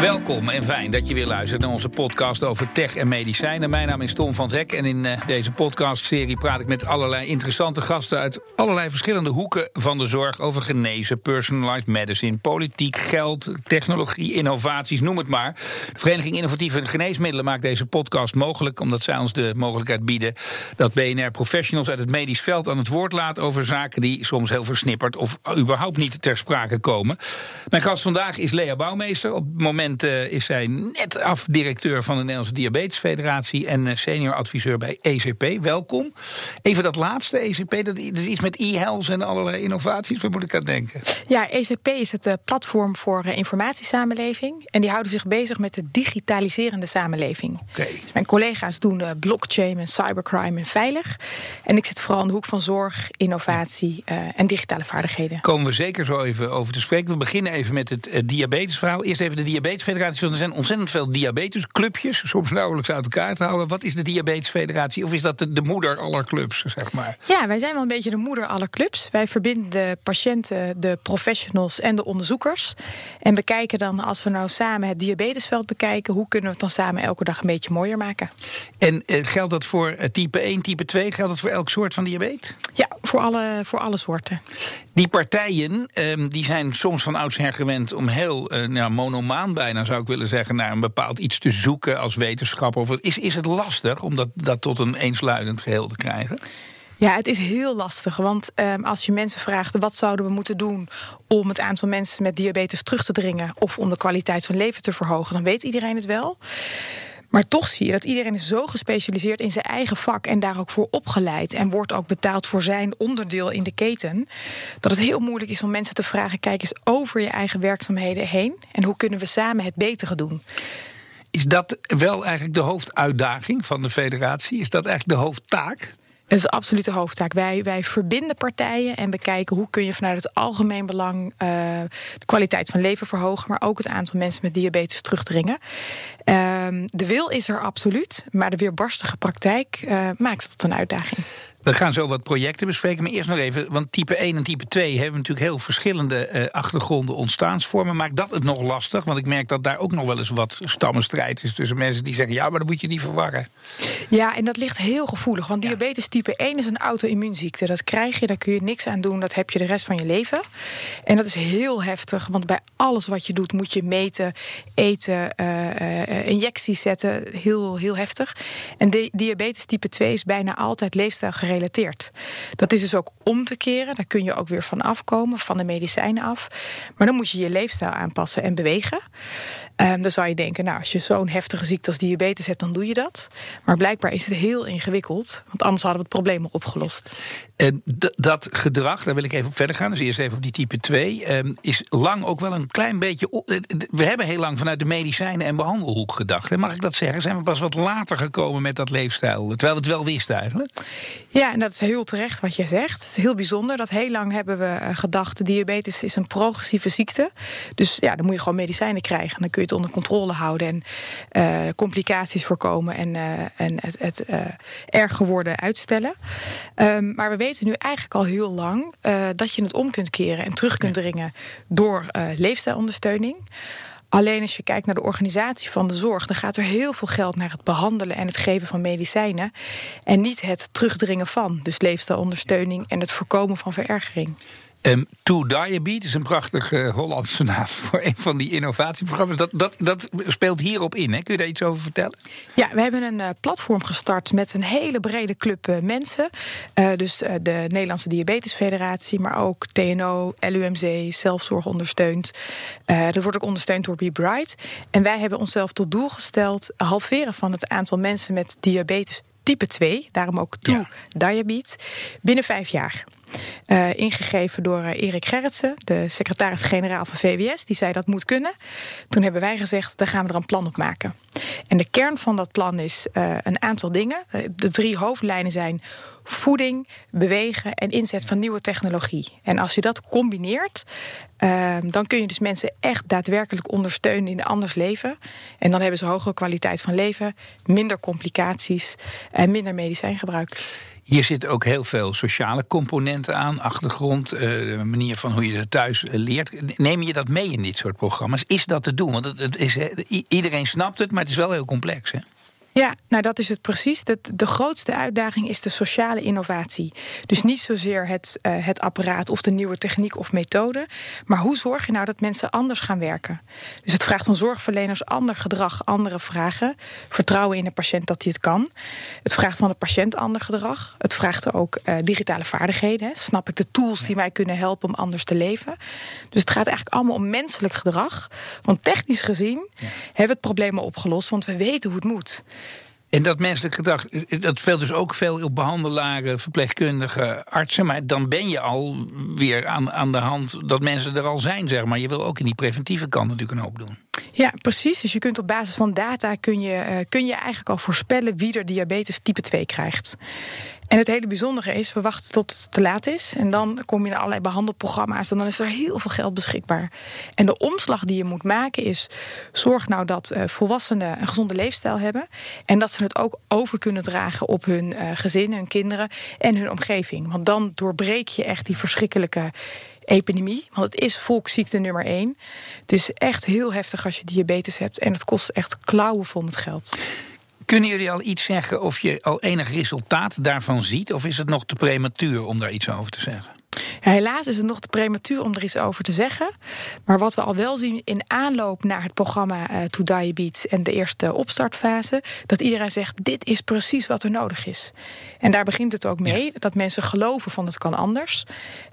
Welkom en fijn dat je weer luistert naar onze podcast over tech en medicijnen. Mijn naam is Tom van Zek en in uh, deze podcastserie praat ik met allerlei interessante gasten uit allerlei verschillende hoeken van de zorg over genezen, personalized medicine, politiek, geld, technologie, innovaties, noem het maar. De Vereniging Innovatieve Geneesmiddelen maakt deze podcast mogelijk omdat zij ons de mogelijkheid bieden dat BNR professionals uit het medisch veld aan het woord laat over zaken die soms heel versnipperd of überhaupt niet ter sprake komen. Mijn gast vandaag is Lea Bouwmeester. Op het moment uh, is zij net af directeur van de Nederlandse Diabetesfederatie en uh, senior adviseur bij ECP. Welkom. Even dat laatste, ECP, dat, dat is iets met e-health en allerlei innovaties. Waar moet ik aan denken? Ja, ECP is het uh, platform voor informatiesamenleving. En die houden zich bezig met de digitaliserende samenleving. Okay. Mijn collega's doen blockchain en cybercrime en veilig. En ik zit vooral in de hoek van zorg, innovatie en digitale vaardigheden. Komen we zeker zo even over te spreken. We beginnen even met het diabetesverhaal. Eerst even de diabetes Diabetesfederatie, er zijn ontzettend veel diabetesclubjes, soms nauwelijks uit elkaar te houden. Wat is de Diabetesfederatie? Of is dat de, de, moeder aller clubs, zeg maar? Ja, wij zijn wel een beetje de moeder aller clubs. Wij verbinden de patiënten, de professionals en de onderzoekers. En bekijken dan, als we nou samen het diabetesveld bekijken, hoe kunnen we het dan samen elke dag een beetje mooier maken? En eh, geldt dat voor eh, type 1, type 2? Geldt dat voor elk soort van diabetes? Ja, voor alle, voor alle soorten. Die partijen um, die zijn soms van oudsher gewend om heel uh, nou, monomaan bijna zou ik willen zeggen naar een bepaald iets te zoeken als wetenschapper. Of is, is het lastig om dat, dat tot een eensluidend geheel te krijgen? Ja, het is heel lastig. Want um, als je mensen vraagt wat zouden we moeten doen om het aantal mensen met diabetes terug te dringen of om de kwaliteit van leven te verhogen, dan weet iedereen het wel. Maar toch zie je dat iedereen is zo gespecialiseerd in zijn eigen vak en daar ook voor opgeleid en wordt ook betaald voor zijn onderdeel in de keten. Dat het heel moeilijk is om mensen te vragen: kijk eens over je eigen werkzaamheden heen en hoe kunnen we samen het betere doen. Is dat wel eigenlijk de hoofduitdaging van de federatie? Is dat eigenlijk de hoofdtaak? Dat is de absolute hoofdtaak. Wij, wij verbinden partijen en bekijken hoe kun je vanuit het algemeen belang uh, de kwaliteit van leven verhogen, maar ook het aantal mensen met diabetes terugdringen. Uh, de wil is er absoluut, maar de weerbarstige praktijk uh, maakt het tot een uitdaging. We gaan zo wat projecten bespreken. Maar eerst nog even, want type 1 en type 2 hebben natuurlijk heel verschillende uh, achtergronden, ontstaansvormen. Maakt dat het nog lastig? Want ik merk dat daar ook nog wel eens wat stammenstrijd is tussen mensen die zeggen: ja, maar dat moet je niet verwarren. Ja, en dat ligt heel gevoelig. Want ja. diabetes type 1 is een auto-immuunziekte. Dat krijg je, daar kun je niks aan doen. Dat heb je de rest van je leven. En dat is heel heftig, want bij alles wat je doet moet je meten, eten, uh, uh, injecties zetten. Heel, heel heftig. En diabetes type 2 is bijna altijd leefstijl gerelateerd. Dat is dus ook om te keren. Daar kun je ook weer van afkomen, van de medicijnen af. Maar dan moet je je leefstijl aanpassen en bewegen. Um, dan zou je denken, nou, als je zo'n heftige ziekte als diabetes hebt, dan doe je dat. Maar blijkbaar is het heel ingewikkeld, want anders hadden we het probleem al opgelost. En dat gedrag, daar wil ik even op verder gaan. Dus eerst even op die type 2. Um, is lang ook wel een klein beetje. We hebben heel lang vanuit de medicijnen en behandelhoek gedacht. Mag ik dat zeggen? Zijn we pas wat later gekomen met dat leefstijl? Terwijl we het wel wisten eigenlijk. Ja, en dat is heel terecht wat je zegt. Het is heel bijzonder dat heel lang hebben we gedacht... diabetes is een progressieve ziekte. Dus ja, dan moet je gewoon medicijnen krijgen. Dan kun je het onder controle houden en uh, complicaties voorkomen... en, uh, en het, het uh, erger worden uitstellen. Um, maar we weten nu eigenlijk al heel lang... dat je het om kunt keren en terug kunt dringen... door leefstijlondersteuning. Alleen als je kijkt naar de organisatie van de zorg, dan gaat er heel veel geld naar het behandelen en het geven van medicijnen. En niet het terugdringen van. Dus leefstijlondersteuning en het voorkomen van verergering. Um, to Diabetes is een prachtige uh, Hollandse naam voor een van die innovatieprogramma's. Dat, dat, dat speelt hierop in. Hè? Kun je daar iets over vertellen? Ja, we hebben een uh, platform gestart met een hele brede club uh, mensen. dus de Nederlandse Diabetesfederatie, maar ook TNO, LUMC, zelfzorg ondersteund. dat wordt ook ondersteund door Be Bright. En wij hebben onszelf tot doel gesteld halveren van het aantal mensen met diabetes type 2, daarom ook to ja. diabetes, binnen vijf jaar. Uh, ingegeven door uh, Erik Gerritsen, de secretaris-generaal van VWS. Die zei dat moet kunnen. Toen hebben wij gezegd, daar gaan we er een plan op maken. En de kern van dat plan is uh, een aantal dingen. De drie hoofdlijnen zijn voeding, bewegen en inzet van nieuwe technologie. En als je dat combineert, dan kun je dus mensen echt daadwerkelijk ondersteunen in een anders leven. En dan hebben ze hogere kwaliteit van leven, minder complicaties en minder medicijngebruik. Hier zitten ook heel veel sociale componenten aan, achtergrond, uh, de manier van hoe je thuis leert. Neem je dat mee in dit soort programma's? Is dat te doen? Want het is, iedereen snapt het, maar het is wel heel complex. Hè? Ja, nou dat is het precies. De, de grootste uitdaging is de sociale innovatie. Dus niet zozeer het, uh, het apparaat of de nieuwe techniek of methode. Maar hoe zorg je nou dat mensen anders gaan werken? Dus het vraagt van zorgverleners ander gedrag, andere vragen. Vertrouwen in de patiënt dat hij het kan. Het vraagt van de patiënt ander gedrag. Het vraagt ook uh, digitale vaardigheden. Hè. Snap ik de tools die mij kunnen helpen om anders te leven? Dus het gaat eigenlijk allemaal om menselijk gedrag. Want technisch gezien ja. hebben we het probleem al opgelost, want we weten hoe het moet. En dat menselijk gedrag, dat speelt dus ook veel op behandelaren, verpleegkundigen, artsen. Maar dan ben je al weer aan, aan de hand dat mensen er al zijn, zeg maar. Je wil ook in die preventieve kant natuurlijk een hoop doen. Ja, precies. Dus je kunt op basis van data kun je, uh, kun je eigenlijk al voorspellen wie er diabetes type 2 krijgt. En het hele bijzondere is, we wachten tot het te laat is. En dan kom je in allerlei behandelprogramma's. En dan is er heel veel geld beschikbaar. En de omslag die je moet maken is: zorg nou dat uh, volwassenen een gezonde leefstijl hebben. En dat ze het ook over kunnen dragen op hun uh, gezin, hun kinderen en hun omgeving. Want dan doorbreek je echt die verschrikkelijke epidemie. Want het is volksziekte nummer één. Het is echt heel heftig als je diabetes hebt. En het kost echt klauwen vol met geld. Kunnen jullie al iets zeggen of je al enig resultaat daarvan ziet? Of is het nog te prematuur om daar iets over te zeggen? Ja, helaas is het nog te prematuur om er iets over te zeggen. Maar wat we al wel zien in aanloop naar het programma uh, To Diabetes en de eerste opstartfase, dat iedereen zegt: dit is precies wat er nodig is. En daar begint het ook mee, dat mensen geloven van het kan anders.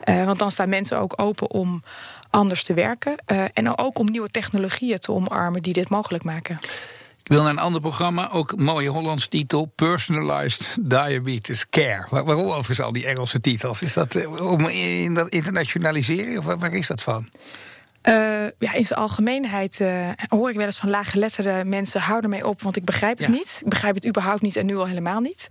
Uh, want dan staan mensen ook open om anders te werken. Uh, en ook om nieuwe technologieën te omarmen die dit mogelijk maken. Ik wil naar een ander programma, ook mooie Hollands titel: Personalized Diabetes Care. waarom overigens al die Engelse titels? Is dat eh, om in dat internationaliseren of waar is dat van? Uh, ja, in zijn algemeenheid uh, hoor ik wel eens van laaggeletterde mensen: hou ermee op, want ik begrijp het ja. niet. Ik begrijp het überhaupt niet en nu al helemaal niet.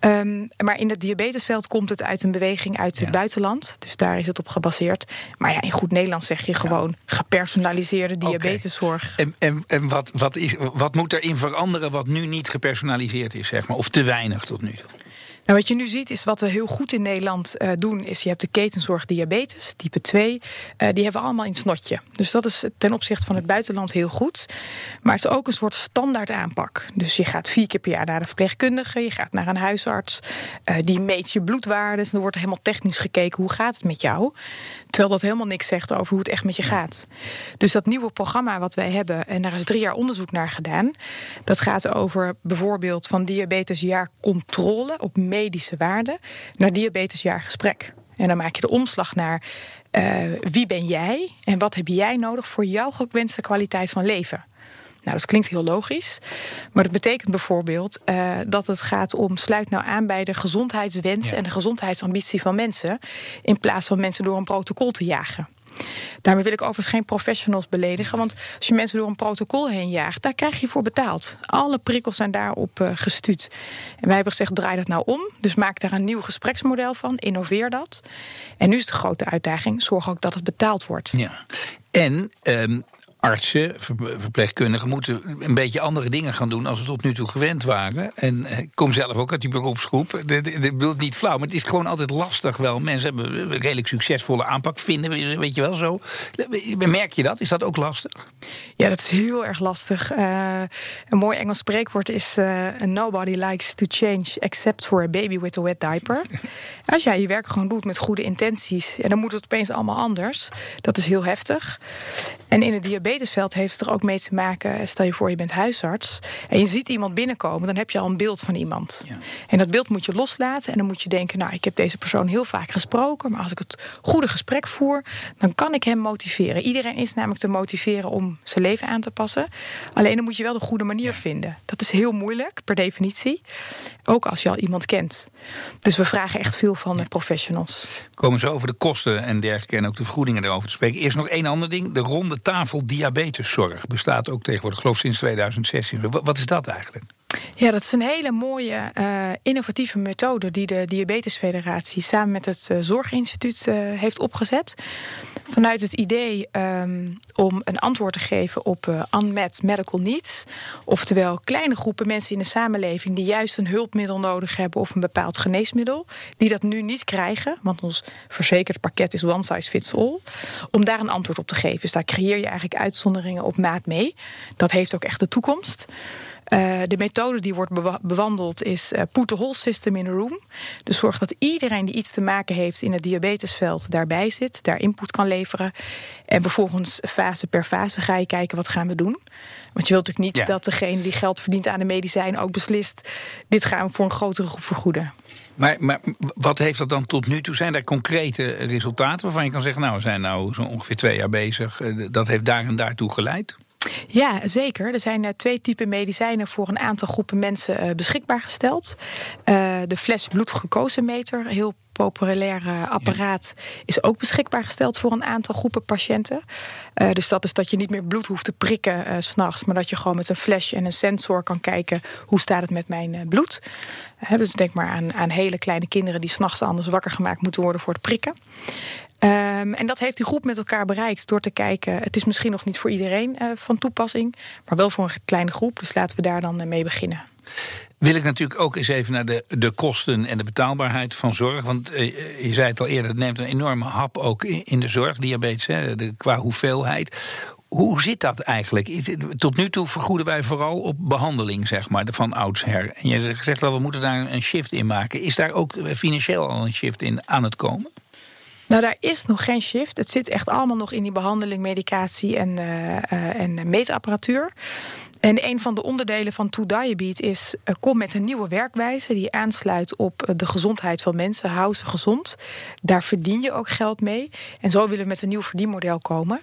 Um, maar in het diabetesveld komt het uit een beweging uit ja. het buitenland. Dus daar is het op gebaseerd. Maar ja, in goed Nederlands zeg je gewoon gepersonaliseerde diabeteszorg. Okay. En, en, en wat, wat, is, wat moet erin veranderen wat nu niet gepersonaliseerd is, zeg maar? Of te weinig tot nu toe? Nou, wat je nu ziet is wat we heel goed in Nederland uh, doen, is je hebt de ketenzorg diabetes, type 2. Uh, die hebben we allemaal in het snotje. Dus dat is ten opzichte van het buitenland heel goed. Maar het is ook een soort standaard aanpak. Dus je gaat vier keer per jaar naar de verpleegkundige, je gaat naar een huisarts, uh, die meet je bloedwaardes. En dan wordt er helemaal technisch gekeken hoe gaat het met jou. Terwijl dat helemaal niks zegt over hoe het echt met je gaat. Dus dat nieuwe programma wat wij hebben, en daar is drie jaar onderzoek naar gedaan, dat gaat over bijvoorbeeld van diabetesjaarcontrole op medische waarden naar diabetesjaargesprek. En dan maak je de omslag naar uh, wie ben jij en wat heb jij nodig voor jouw gewenste kwaliteit van leven. Nou, dat klinkt heel logisch. Maar dat betekent bijvoorbeeld uh, dat het gaat om sluit nou aan bij de gezondheidswens ja. en de gezondheidsambitie van mensen. In plaats van mensen door een protocol te jagen. Daarmee wil ik overigens geen professionals beledigen. Want als je mensen door een protocol heen jaagt, daar krijg je voor betaald. Alle prikkels zijn daarop uh, gestuurd. En wij hebben gezegd: draai dat nou om. Dus maak daar een nieuw gespreksmodel van. Innoveer dat. En nu is de grote uitdaging: zorg ook dat het betaald wordt. Ja. En um, artsen, verpleegkundigen moeten een beetje andere dingen gaan doen als we tot nu toe gewend waren. En eh, ik kom zelf ook uit die beroepsgroep. Ik bedoel het niet flauw, maar het is gewoon altijd lastig wel. Mensen hebben een redelijk succesvolle aanpak vinden, weet je wel zo. Merk je dat? Is dat ook lastig? Ja, dat is heel erg lastig. Uh, een mooi Engels spreekwoord is: uh, Nobody likes to change except for a baby with a wet diaper. Als jij je werk gewoon doet met goede intenties, en dan moet het opeens allemaal anders. Dat is heel heftig. En in het diabetesveld heeft het er ook mee te maken. Stel je voor, je bent huisarts en je ziet iemand binnenkomen, dan heb je al een beeld van iemand. Ja. En dat beeld moet je loslaten en dan moet je denken: Nou, ik heb deze persoon heel vaak gesproken, maar als ik het goede gesprek voer, dan kan ik hem motiveren. Iedereen is namelijk te motiveren om zijn leven aan te passen. Alleen dan moet je wel de goede manier ja. vinden. Dat is heel moeilijk per definitie. Ook als je al iemand kent. Dus we vragen echt veel van de professionals. Komen zo over de kosten en dergelijke en ook de vergoedingen erover te spreken. Eerst nog één ander ding. De ronde tafel diabeteszorg bestaat ook tegenwoordig, geloof sinds 2016. Wat is dat eigenlijk? Ja, dat is een hele mooie, uh, innovatieve methode die de Diabetesfederatie samen met het uh, Zorginstituut uh, heeft opgezet. Vanuit het idee um, om een antwoord te geven op unmet medical needs. Oftewel kleine groepen mensen in de samenleving die juist een hulpmiddel nodig hebben of een bepaald geneesmiddel. Die dat nu niet krijgen, want ons verzekerd pakket is one size fits all. Om daar een antwoord op te geven. Dus daar creëer je eigenlijk uitzonderingen op maat mee. Dat heeft ook echt de toekomst. Uh, de methode die wordt bewandeld is uh, put the whole system in a room. Dus zorg dat iedereen die iets te maken heeft in het diabetesveld daarbij zit, daar input kan leveren. En vervolgens fase per fase ga je kijken wat gaan we doen. Want je wilt natuurlijk niet ja. dat degene die geld verdient aan de medicijn ook beslist: dit gaan we voor een grotere groep vergoeden. Maar, maar wat heeft dat dan tot nu toe? Zijn er concrete resultaten waarvan je kan zeggen: Nou, we zijn nou zo ongeveer twee jaar bezig, dat heeft daar en daartoe geleid? Ja, zeker. Er zijn uh, twee typen medicijnen voor een aantal groepen mensen uh, beschikbaar gesteld. Uh, de fles bloedglucosemeter, heel populair apparaat, is ook beschikbaar gesteld voor een aantal groepen patiënten. dus dat is dat je niet meer bloed hoeft te prikken s'nachts, maar dat je gewoon met een flash en een sensor kan kijken hoe staat het met mijn bloed. dus denk maar aan, aan hele kleine kinderen die s'nachts anders wakker gemaakt moeten worden voor het prikken. Um, en dat heeft die groep met elkaar bereikt door te kijken. Het is misschien nog niet voor iedereen uh, van toepassing, maar wel voor een kleine groep. Dus laten we daar dan uh, mee beginnen. Wil ik natuurlijk ook eens even naar de, de kosten en de betaalbaarheid van zorg. Want uh, je zei het al eerder, het neemt een enorme hap ook in, in de zorg, diabetes, hè, de, qua hoeveelheid. Hoe zit dat eigenlijk? Tot nu toe vergoeden wij vooral op behandeling, zeg maar, van oudsher. En je zegt dat we moeten daar een shift in maken. Is daar ook financieel al een shift in aan het komen? Nou, daar is nog geen shift. Het zit echt allemaal nog in die behandeling, medicatie en, uh, en meetapparatuur. En een van de onderdelen van To Diabetes is: uh, kom met een nieuwe werkwijze die aansluit op de gezondheid van mensen. Hou ze gezond. Daar verdien je ook geld mee. En zo willen we met een nieuw verdienmodel komen.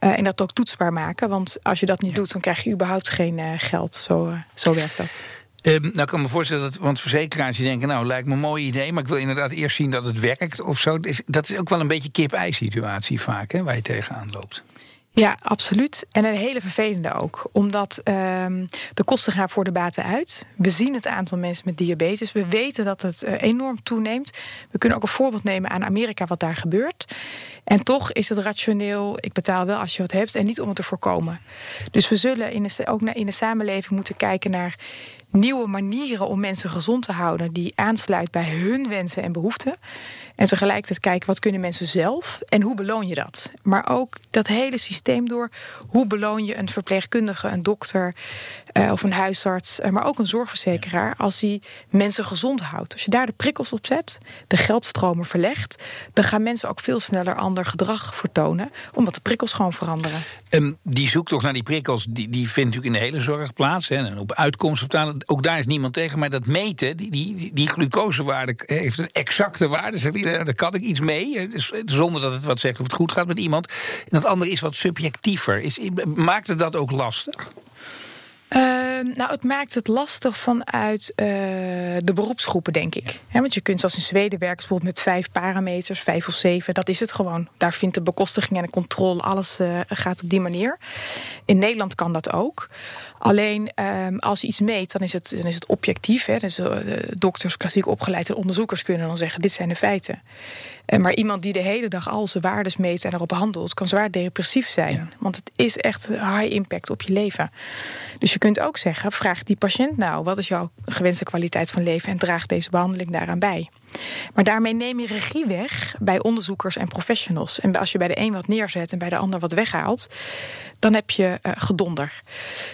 Uh, en dat ook toetsbaar maken. Want als je dat niet ja. doet, dan krijg je überhaupt geen uh, geld. Zo, zo werkt dat. Um, nou, ik kan me voorstellen dat, want verzekeraars die denken, nou, lijkt me een mooi idee, maar ik wil inderdaad eerst zien dat het werkt of zo. Dat is ook wel een beetje kip-ei-situatie vaak, hè, waar je tegenaan loopt. Ja, absoluut. En een hele vervelende ook. Omdat um, de kosten gaan voor de baten uit. We zien het aantal mensen met diabetes. We weten dat het uh, enorm toeneemt. We kunnen ook een voorbeeld nemen aan Amerika, wat daar gebeurt. En toch is het rationeel, ik betaal wel als je wat hebt en niet om het te voorkomen. Dus we zullen in ook in de samenleving moeten kijken naar nieuwe manieren om mensen gezond te houden, die aansluit bij hun wensen en behoeften. En tegelijkertijd kijken wat kunnen mensen zelf en hoe beloon je dat. Maar ook dat hele systeem door hoe beloon je een verpleegkundige, een dokter uh, of een huisarts, uh, maar ook een zorgverzekeraar als hij mensen gezond houdt. Als je daar de prikkels op zet, de geldstromen verlegt, dan gaan mensen ook veel sneller ander gedrag vertonen, omdat de prikkels gewoon veranderen. Um, die zoektocht naar die prikkels, die, die vindt natuurlijk in de hele zorg plaats. Hè, en op uitkomst betalen, ook daar is niemand tegen. Maar dat meten, die, die, die glucosewaarde heeft een exacte waarde. Zeg, daar kan ik iets mee, dus, zonder dat het wat zegt of het goed gaat met iemand. En dat andere is wat subjectiever. Is, maakt het dat ook lastig? Uh, nou, het maakt het lastig vanuit uh, de beroepsgroepen, denk ik. Ja. want je kunt zoals in Zweden werken bijvoorbeeld met vijf parameters, vijf of zeven. Dat is het gewoon. Daar vindt de bekostiging en de controle, alles uh, gaat op die manier. In Nederland kan dat ook. Alleen um, als je iets meet, dan is het, dan is het objectief. Hè. Dus, uh, dokters, klassiek opgeleid en onderzoekers kunnen dan zeggen: dit zijn de feiten. Maar iemand die de hele dag al zijn waardes meet en erop handelt, kan zwaar depressief zijn. Ja. Want het is echt high impact op je leven. Dus je kunt ook zeggen: vraag die patiënt nou, wat is jouw gewenste kwaliteit van leven en draag deze behandeling daaraan bij. Maar daarmee neem je regie weg bij onderzoekers en professionals. En als je bij de een wat neerzet en bij de ander wat weghaalt, dan heb je uh, gedonder.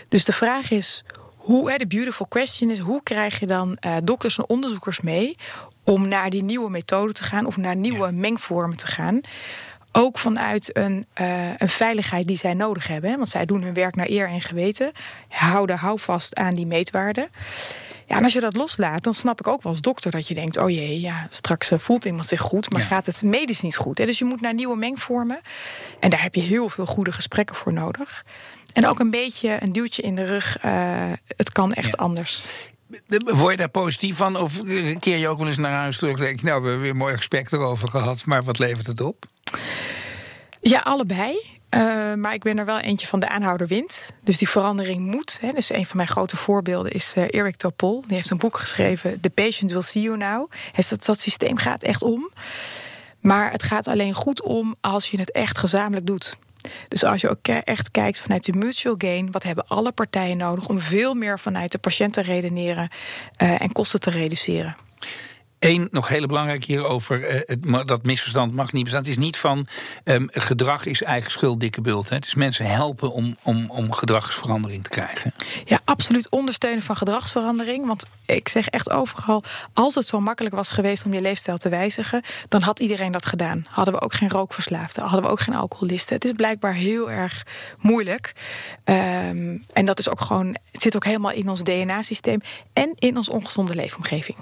Dus de vraag is. Hoe, de beautiful question is: hoe krijg je dan uh, dokters en onderzoekers mee om naar die nieuwe methode te gaan of naar nieuwe ja. mengvormen te gaan? Ook vanuit een, uh, een veiligheid die zij nodig hebben. Hè? Want zij doen hun werk naar eer en geweten. Houden houvast aan die meetwaarden. Ja, en als je dat loslaat, dan snap ik ook wel als dokter dat je denkt: oh jee, ja, straks voelt iemand zich goed, maar ja. gaat het medisch niet goed? Hè? Dus je moet naar nieuwe mengvormen. En daar heb je heel veel goede gesprekken voor nodig. En ook een beetje een duwtje in de rug. Uh, het kan echt ja. anders. Word je daar positief van? Of keer je ook wel eens naar huis terug? Denk je, nou, we hebben weer een mooi gesprek erover gehad, maar wat levert het op? Ja, allebei. Uh, maar ik ben er wel eentje van de aanhouder wint. Dus die verandering moet. Hè. Dus een van mijn grote voorbeelden is uh, Eric Topol. Die heeft een boek geschreven, The Patient Will See You Now. Dus dat, dat systeem gaat echt om. Maar het gaat alleen goed om als je het echt gezamenlijk doet. Dus als je ook echt kijkt vanuit de mutual gain, wat hebben alle partijen nodig om veel meer vanuit de patiënt te redeneren uh, en kosten te reduceren? Eén, nog heel belangrijk hierover, uh, dat misverstand mag niet bestaan. Het is niet van um, gedrag is eigen schuld, dikke bult. Hè. Het is mensen helpen om, om, om gedragsverandering te krijgen. Ja, absoluut ondersteunen van gedragsverandering. Want ik zeg echt overal, als het zo makkelijk was geweest om je leefstijl te wijzigen, dan had iedereen dat gedaan. Hadden we ook geen rookverslaafden, hadden we ook geen alcoholisten. Het is blijkbaar heel erg moeilijk. Um, en dat is ook gewoon, het zit ook helemaal in ons DNA-systeem en in ons ongezonde leefomgeving.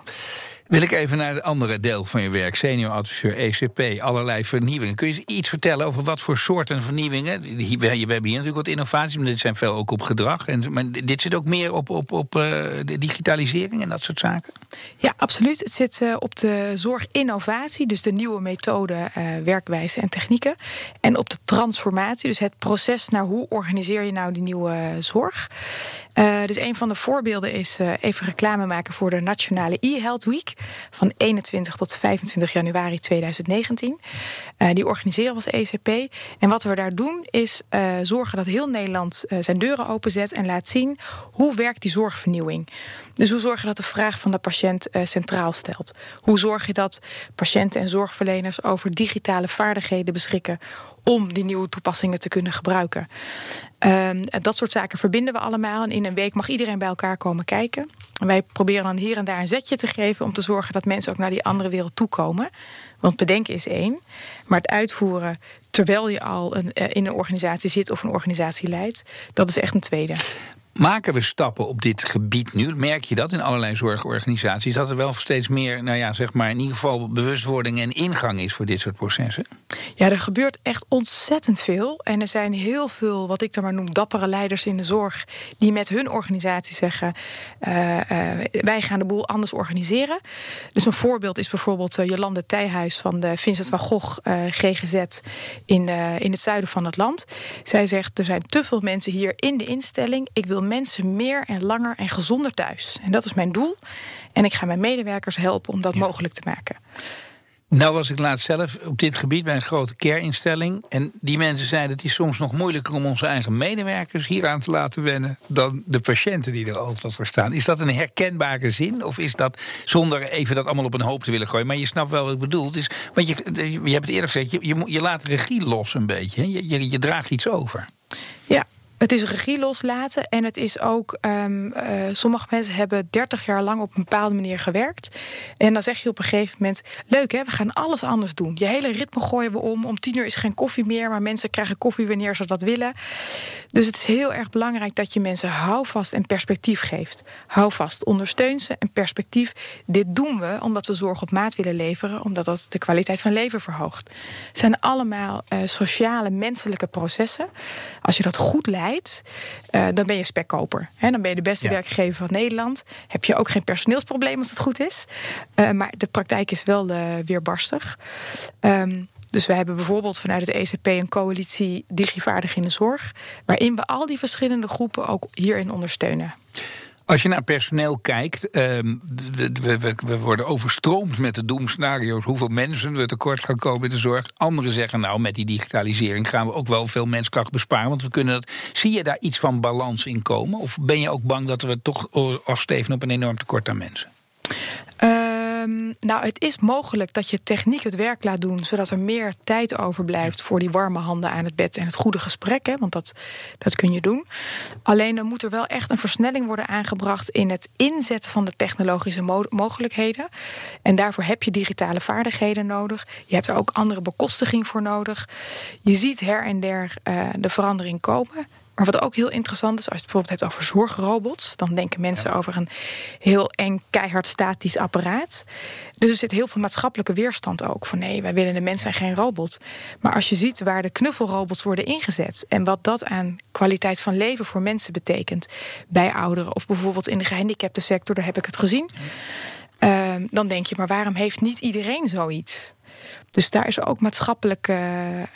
Wil ik even naar het andere deel van je werk, senior adviseur ECP, allerlei vernieuwingen. Kun je iets vertellen over wat voor soorten vernieuwingen? We hebben hier natuurlijk wat innovaties, maar dit zijn veel ook op gedrag. En, maar dit zit ook meer op, op, op uh, de digitalisering en dat soort zaken? Ja, absoluut. Het zit uh, op de zorginnovatie, dus de nieuwe methoden, uh, werkwijzen en technieken. En op de transformatie, dus het proces naar hoe organiseer je nou die nieuwe zorg. dus een van de voorbeelden is even reclame maken voor de Nationale e-Health Week van 21 tot 25 januari 2019. Uh, die organiseren we als ECP. En wat we daar doen is uh, zorgen dat heel Nederland uh, zijn deuren openzet en laat zien hoe werkt die zorgvernieuwing. Dus hoe zorg je dat de vraag van de patiënt centraal stelt? Hoe zorg je dat patiënten en zorgverleners over digitale vaardigheden beschikken om die nieuwe toepassingen te kunnen gebruiken. Uh, dat soort zaken verbinden we allemaal. En in een week mag iedereen bij elkaar komen kijken. En wij proberen dan hier en daar een zetje te geven om te zorgen dat mensen ook naar die andere wereld toekomen. Want bedenken is één, maar het uitvoeren terwijl je al een, in een organisatie zit of een organisatie leidt, dat is echt een tweede. Maken we stappen op dit gebied nu? Merk je dat in allerlei zorgorganisaties? Dat er wel steeds meer, nou ja, zeg maar in ieder geval bewustwording en ingang is voor dit soort processen? Ja, er gebeurt echt ontzettend veel. En er zijn heel veel, wat ik dan maar noem, dappere leiders in de zorg. die met hun organisatie zeggen: uh, uh, wij gaan de boel anders organiseren. Dus een voorbeeld is bijvoorbeeld uh, Jolande Tijhuis van de Vincent van Gogh GGZ in, in het zuiden van het land. Zij zegt: er zijn te veel mensen hier in de instelling. Ik wil mensen meer en langer en gezonder thuis. En dat is mijn doel. En ik ga mijn medewerkers helpen om dat mogelijk te maken. Nou was ik laatst zelf op dit gebied bij een grote care-instelling. En die mensen zeiden het is soms nog moeilijker om onze eigen medewerkers hier aan te laten wennen dan de patiënten die er overal voor staan. Is dat een herkenbare zin? Of is dat zonder even dat allemaal op een hoop te willen gooien? Maar je snapt wel wat ik bedoel. is, want je, je hebt het eerder gezegd, je, je, je laat regie los een beetje. Je, je, je draagt iets over. Ja, het is regie loslaten en het is ook. Um, uh, sommige mensen hebben 30 jaar lang op een bepaalde manier gewerkt. En dan zeg je op een gegeven moment: Leuk hè, we gaan alles anders doen. Je hele ritme gooien we om. Om tien uur is geen koffie meer, maar mensen krijgen koffie wanneer ze dat willen. Dus het is heel erg belangrijk dat je mensen houvast en perspectief geeft. Houvast, ondersteun ze en perspectief. Dit doen we omdat we zorg op maat willen leveren, omdat dat de kwaliteit van leven verhoogt. Het zijn allemaal uh, sociale, menselijke processen. Als je dat goed leidt uh, dan ben je spekkoper. Hè? Dan ben je de beste werkgever van Nederland. Heb je ook geen personeelsprobleem als het goed is. Uh, maar de praktijk is wel uh, weerbarstig. Um, dus we hebben bijvoorbeeld vanuit het ECP een coalitie Digivaardig in de Zorg. Waarin we al die verschillende groepen ook hierin ondersteunen. Als je naar personeel kijkt, um, we, we, we, worden overstroomd met de doemscenario's. Hoeveel mensen we tekort gaan komen in de zorg. Anderen zeggen, nou, met die digitalisering gaan we ook wel veel menskracht besparen. Want we kunnen dat. Zie je daar iets van balans in komen? Of ben je ook bang dat we toch afsteven op een enorm tekort aan mensen? Um, nou, het is mogelijk dat je techniek het werk laat doen, zodat er meer tijd overblijft voor die warme handen aan het bed en het goede gesprek. Hè, want dat, dat kun je doen. Alleen dan moet er wel echt een versnelling worden aangebracht in het inzetten van de technologische mo mogelijkheden. En daarvoor heb je digitale vaardigheden nodig. Je hebt er ook andere bekostiging voor nodig. Je ziet her en der uh, de verandering komen. Maar wat ook heel interessant is, als je het bijvoorbeeld hebt over zorgrobots, dan denken mensen over een heel eng, keihard statisch apparaat. Dus er zit heel veel maatschappelijke weerstand ook. Van nee, wij willen de mens en geen robot. Maar als je ziet waar de knuffelrobots worden ingezet en wat dat aan kwaliteit van leven voor mensen betekent bij ouderen of bijvoorbeeld in de gehandicapte sector, daar heb ik het gezien. Uh, dan denk je, maar waarom heeft niet iedereen zoiets? Dus daar is ook maatschappelijk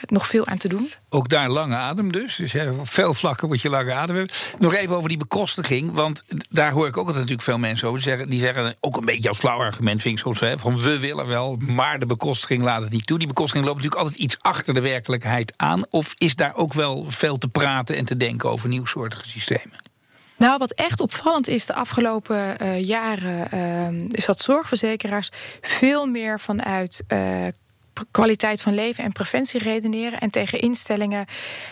nog veel aan te doen. Ook daar lange adem dus. Dus ja, op veel vlakken moet je lange adem hebben. Nog even over die bekostiging. Want daar hoor ik ook altijd natuurlijk veel mensen over zeggen. Die zeggen ook een beetje als flauw argument, vind ik soms. Hè, van we willen wel, maar de bekostiging laat het niet toe. Die bekostiging loopt natuurlijk altijd iets achter de werkelijkheid aan. Of is daar ook wel veel te praten en te denken over nieuwsoortige systemen? Nou, wat echt opvallend is de afgelopen uh, jaren, uh, is dat zorgverzekeraars veel meer vanuit uh, kwaliteit van leven en preventie redeneren. En tegen instellingen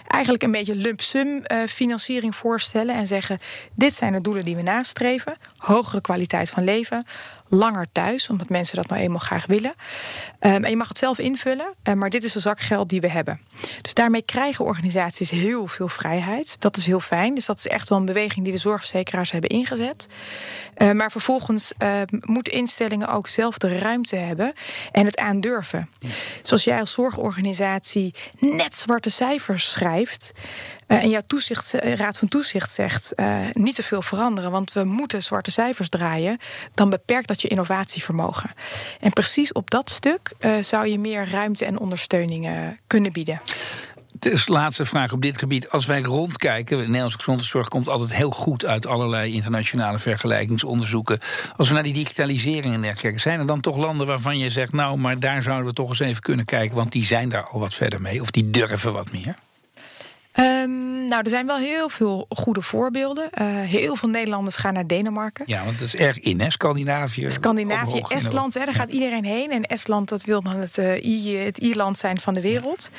eigenlijk een beetje lump sum uh, financiering voorstellen. En zeggen: dit zijn de doelen die we nastreven. Hogere kwaliteit van leven, langer thuis, omdat mensen dat nou eenmaal graag willen. Um, en je mag het zelf invullen, uh, maar dit is de zak geld die we hebben. Dus daarmee krijgen organisaties heel veel vrijheid. Dat is heel fijn. Dus dat is echt wel een beweging die de zorgverzekeraars hebben ingezet. Uh, maar vervolgens uh, moeten instellingen ook zelf de ruimte hebben en het aandurven. Zoals jij als zorgorganisatie net zwarte cijfers schrijft. Uh, en jouw toezicht, raad van toezicht zegt uh, niet te veel veranderen, want we moeten zwarte cijfers draaien, dan beperkt dat je innovatievermogen. En precies op dat stuk zou je meer ruimte en ondersteuning kunnen bieden. Dus laatste vraag op dit gebied. Als wij rondkijken, de Nederlandse gezondheidszorg komt altijd heel goed uit allerlei internationale vergelijkingsonderzoeken. Als we naar die digitalisering en dergelijke, zijn er dan toch landen waarvan je zegt, nou, maar daar zouden we toch eens even kunnen kijken, want die zijn daar al wat verder mee, of die durven wat meer? Um, nou, er zijn wel heel veel goede voorbeelden. Uh, heel veel Nederlanders gaan naar Denemarken. Ja, want dat is erg in, hè? Scandinavië. Scandinavië, Estland, hè, daar gaat iedereen heen. En Estland, dat wil dan het, uh, het Ierland zijn van de wereld. Ja.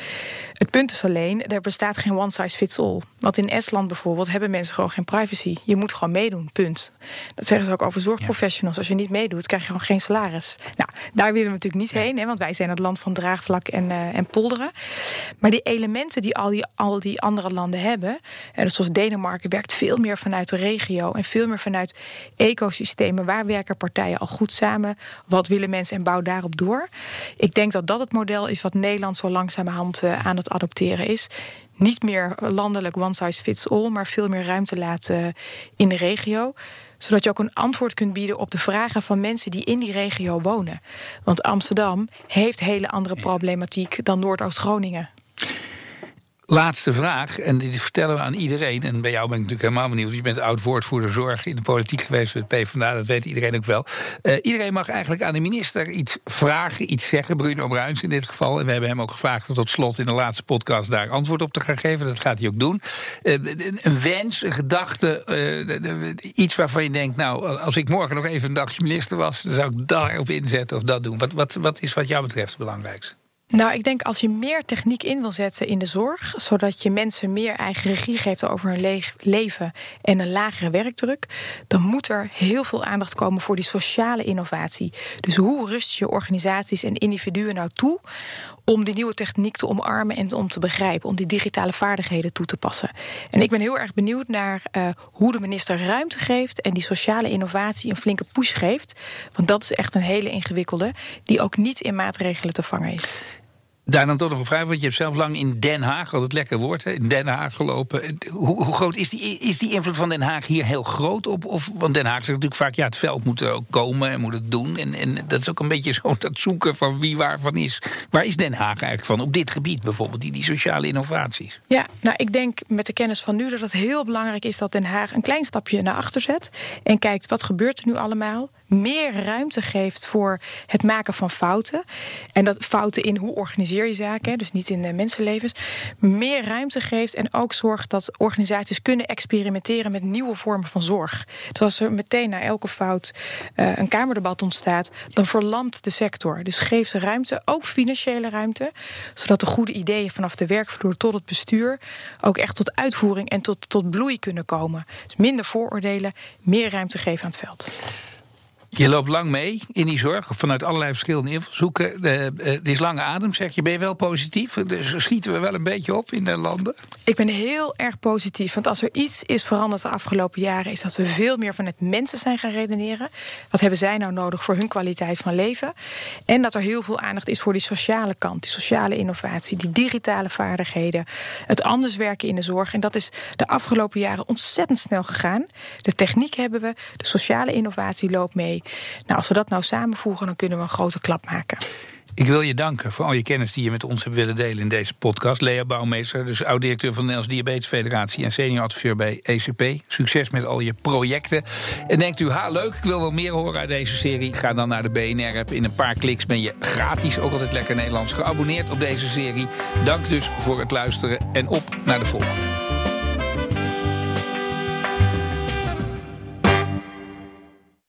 Het punt is alleen, er bestaat geen one size fits all. Want in Estland bijvoorbeeld hebben mensen gewoon geen privacy. Je moet gewoon meedoen, punt. Dat zeggen ze ook over zorgprofessionals. Ja. Als je niet meedoet, krijg je gewoon geen salaris. Nou, daar willen we natuurlijk niet heen, hè, want wij zijn het land van draagvlak en, uh, en polderen. Maar die elementen die al die, al die andere landen hebben. En dus zoals Denemarken werkt veel meer vanuit de regio en veel meer vanuit ecosystemen. Waar werken partijen al goed samen? Wat willen mensen en bouw daarop door? Ik denk dat dat het model is wat Nederland zo langzamerhand uh, aan het adopteren is. Niet meer landelijk one size fits all, maar veel meer ruimte laten in de regio zodat je ook een antwoord kunt bieden op de vragen van mensen die in die regio wonen. Want Amsterdam heeft hele andere problematiek dan Noordoost-Groningen. Laatste vraag, en dit vertellen we aan iedereen. En bij jou ben ik natuurlijk helemaal benieuwd. Je bent oud woordvoerder zorg in de politiek geweest met PvdA, dat weet iedereen ook wel. Uh, iedereen mag eigenlijk aan de minister iets vragen, iets zeggen. Bruno Bruins in dit geval. En we hebben hem ook gevraagd tot slot in de laatste podcast daar antwoord op te gaan geven. Dat gaat hij ook doen. Uh, een wens, een gedachte, uh, iets waarvan je denkt: Nou, als ik morgen nog even een dagje minister was, dan zou ik daarop inzetten of dat doen. Wat, wat, wat is wat jou betreft het belangrijkste? Nou, ik denk als je meer techniek in wil zetten in de zorg, zodat je mensen meer eigen regie geeft over hun le leven en een lagere werkdruk, dan moet er heel veel aandacht komen voor die sociale innovatie. Dus hoe rust je organisaties en individuen nou toe om die nieuwe techniek te omarmen en om te begrijpen, om die digitale vaardigheden toe te passen? En ik ben heel erg benieuwd naar uh, hoe de minister ruimte geeft en die sociale innovatie een flinke push geeft, want dat is echt een hele ingewikkelde die ook niet in maatregelen te vangen is. Daar dan toch nog een vraag, want je hebt zelf lang in Den Haag, al het lekker woord, hè, in Den Haag gelopen. Hoe, hoe, groot is die, is die invloed van Den Haag hier heel groot op? Of, want Den Haag zegt natuurlijk vaak, ja, het veld moet ook komen en moet het doen. En, en dat is ook een beetje zo dat zoeken van wie waarvan is. Waar is Den Haag eigenlijk van op dit gebied bijvoorbeeld, die, die sociale innovaties? Ja, nou, ik denk met de kennis van nu dat het heel belangrijk is dat Den Haag een klein stapje naar achter zet. En kijkt, wat gebeurt er nu allemaal? Meer ruimte geeft voor het maken van fouten. En dat fouten in hoe organiseer je zaken, dus niet in mensenlevens, meer ruimte geeft en ook zorgt dat organisaties kunnen experimenteren met nieuwe vormen van zorg. Dus als er meteen na elke fout uh, een kamerdebat ontstaat, dan verlamt de sector. Dus geef ze ruimte, ook financiële ruimte, zodat de goede ideeën vanaf de werkvloer tot het bestuur ook echt tot uitvoering en tot, tot bloei kunnen komen. Dus minder vooroordelen, meer ruimte geven aan het veld. Je loopt lang mee in die zorg, vanuit allerlei verschillende invalshoeken. Het is lange adem, zeg je. Ben je wel positief? Dus schieten we wel een beetje op in de landen? Ik ben heel erg positief. Want als er iets is veranderd de afgelopen jaren... is dat we veel meer vanuit mensen zijn gaan redeneren. Wat hebben zij nou nodig voor hun kwaliteit van leven? En dat er heel veel aandacht is voor die sociale kant. Die sociale innovatie, die digitale vaardigheden. Het anders werken in de zorg. En dat is de afgelopen jaren ontzettend snel gegaan. De techniek hebben we, de sociale innovatie loopt mee... Nou, als we dat nou samenvoegen, dan kunnen we een grote klap maken. Ik wil je danken voor al je kennis die je met ons hebt willen delen in deze podcast. Lea Bouwmeester, dus oud-directeur van de Nederlandse Diabetes Federatie en senior adviseur bij ECP. Succes met al je projecten. En denkt u, ha, leuk, ik wil wel meer horen uit deze serie? Ga dan naar de BNR-app. In een paar kliks ben je gratis, ook altijd lekker Nederlands, geabonneerd op deze serie. Dank dus voor het luisteren en op naar de volgende.